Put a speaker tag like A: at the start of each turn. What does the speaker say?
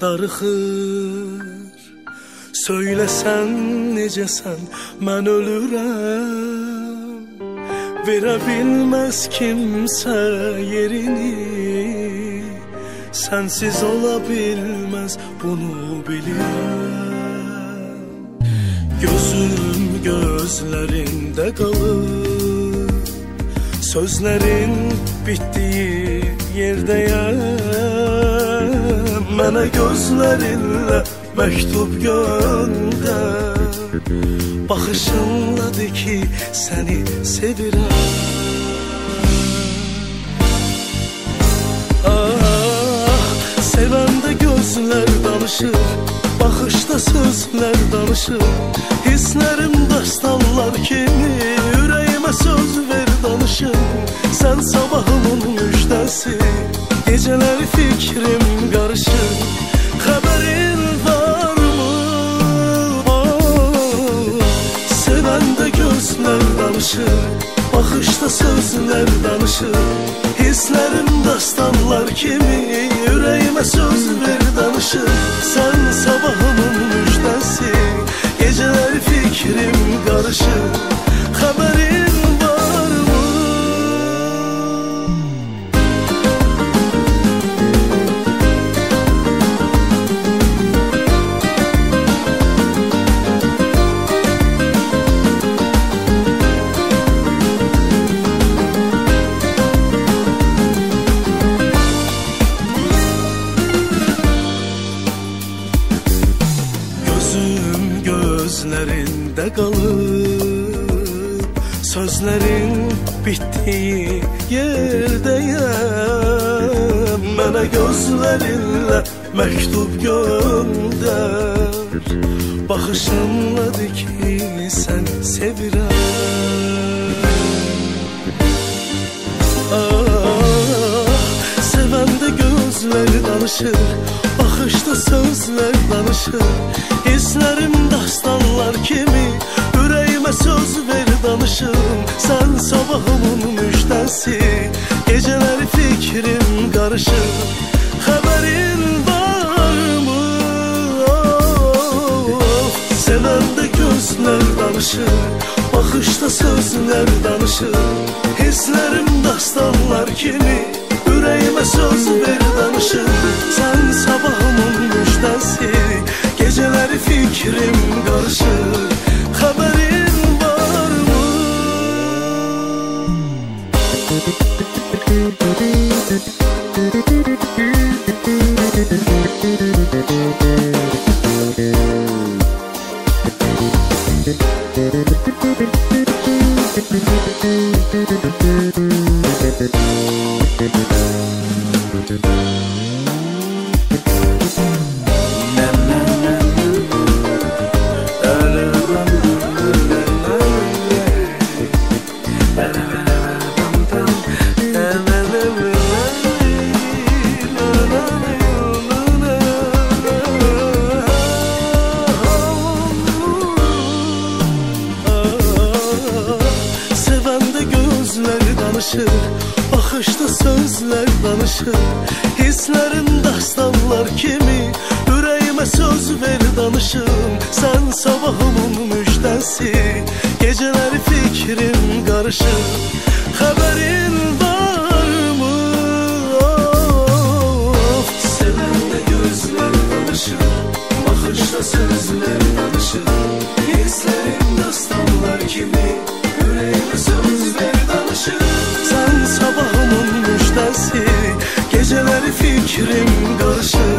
A: darıxır. Söyləsən necəsən mən ölürəm. Verə bilməz kimsə yerini. Sənsiz ola bilməz bunu bilirəm. Gözüm gözlərində qalır. Sözlərin bitdiyi yerdəyəm Mənə gözlərinlə məktub göndər Baxışınla de ki, səni sevirəm Ah, sevəndə gözlər danışır Baxışda sözlər danışır. Hisslərim dastanlar kimi Ürəyimə söz ver danışır. Sən sabahımın müjdəsi Geceler fikrim karışık Haberin var mı? Oh, seven de gözler danışır Bakışta sözler danışır. Hislerim dastanlar kimi Yüreğime söz ver danışır. Sen sabahımın müjdesi Geceler fikrim karışır. Gözüm gözlərində qalıb Sözlərin bitdiyi yerdəyəm Mənə gözlərinlə məktub göndər Baxışınla de ki, sən sevirəm danışır Baxışda sözlər danışır. Hisslərim dastanlar kimi Ürəyimə söz ver danışım Sən sabahımın müjdəsi Gecələri fikrim qarışır Xəbərin varmı? Sevəndə gözlər danışır Baxışda sözlər danışır. Hisslərim dastanlar kimi yüreğime söz verdamışım Sen sabahım olmuş densin Geceleri fikrim karışık Haberin var mı? Müzik danışır Baxışda sözlər danışır. Hisslərim dastanlar kimi Ürəyimə söz ver danışım. Sən sabahımın müjdəsi Gecələri fikrim qarışır. Xəbərin 哥的事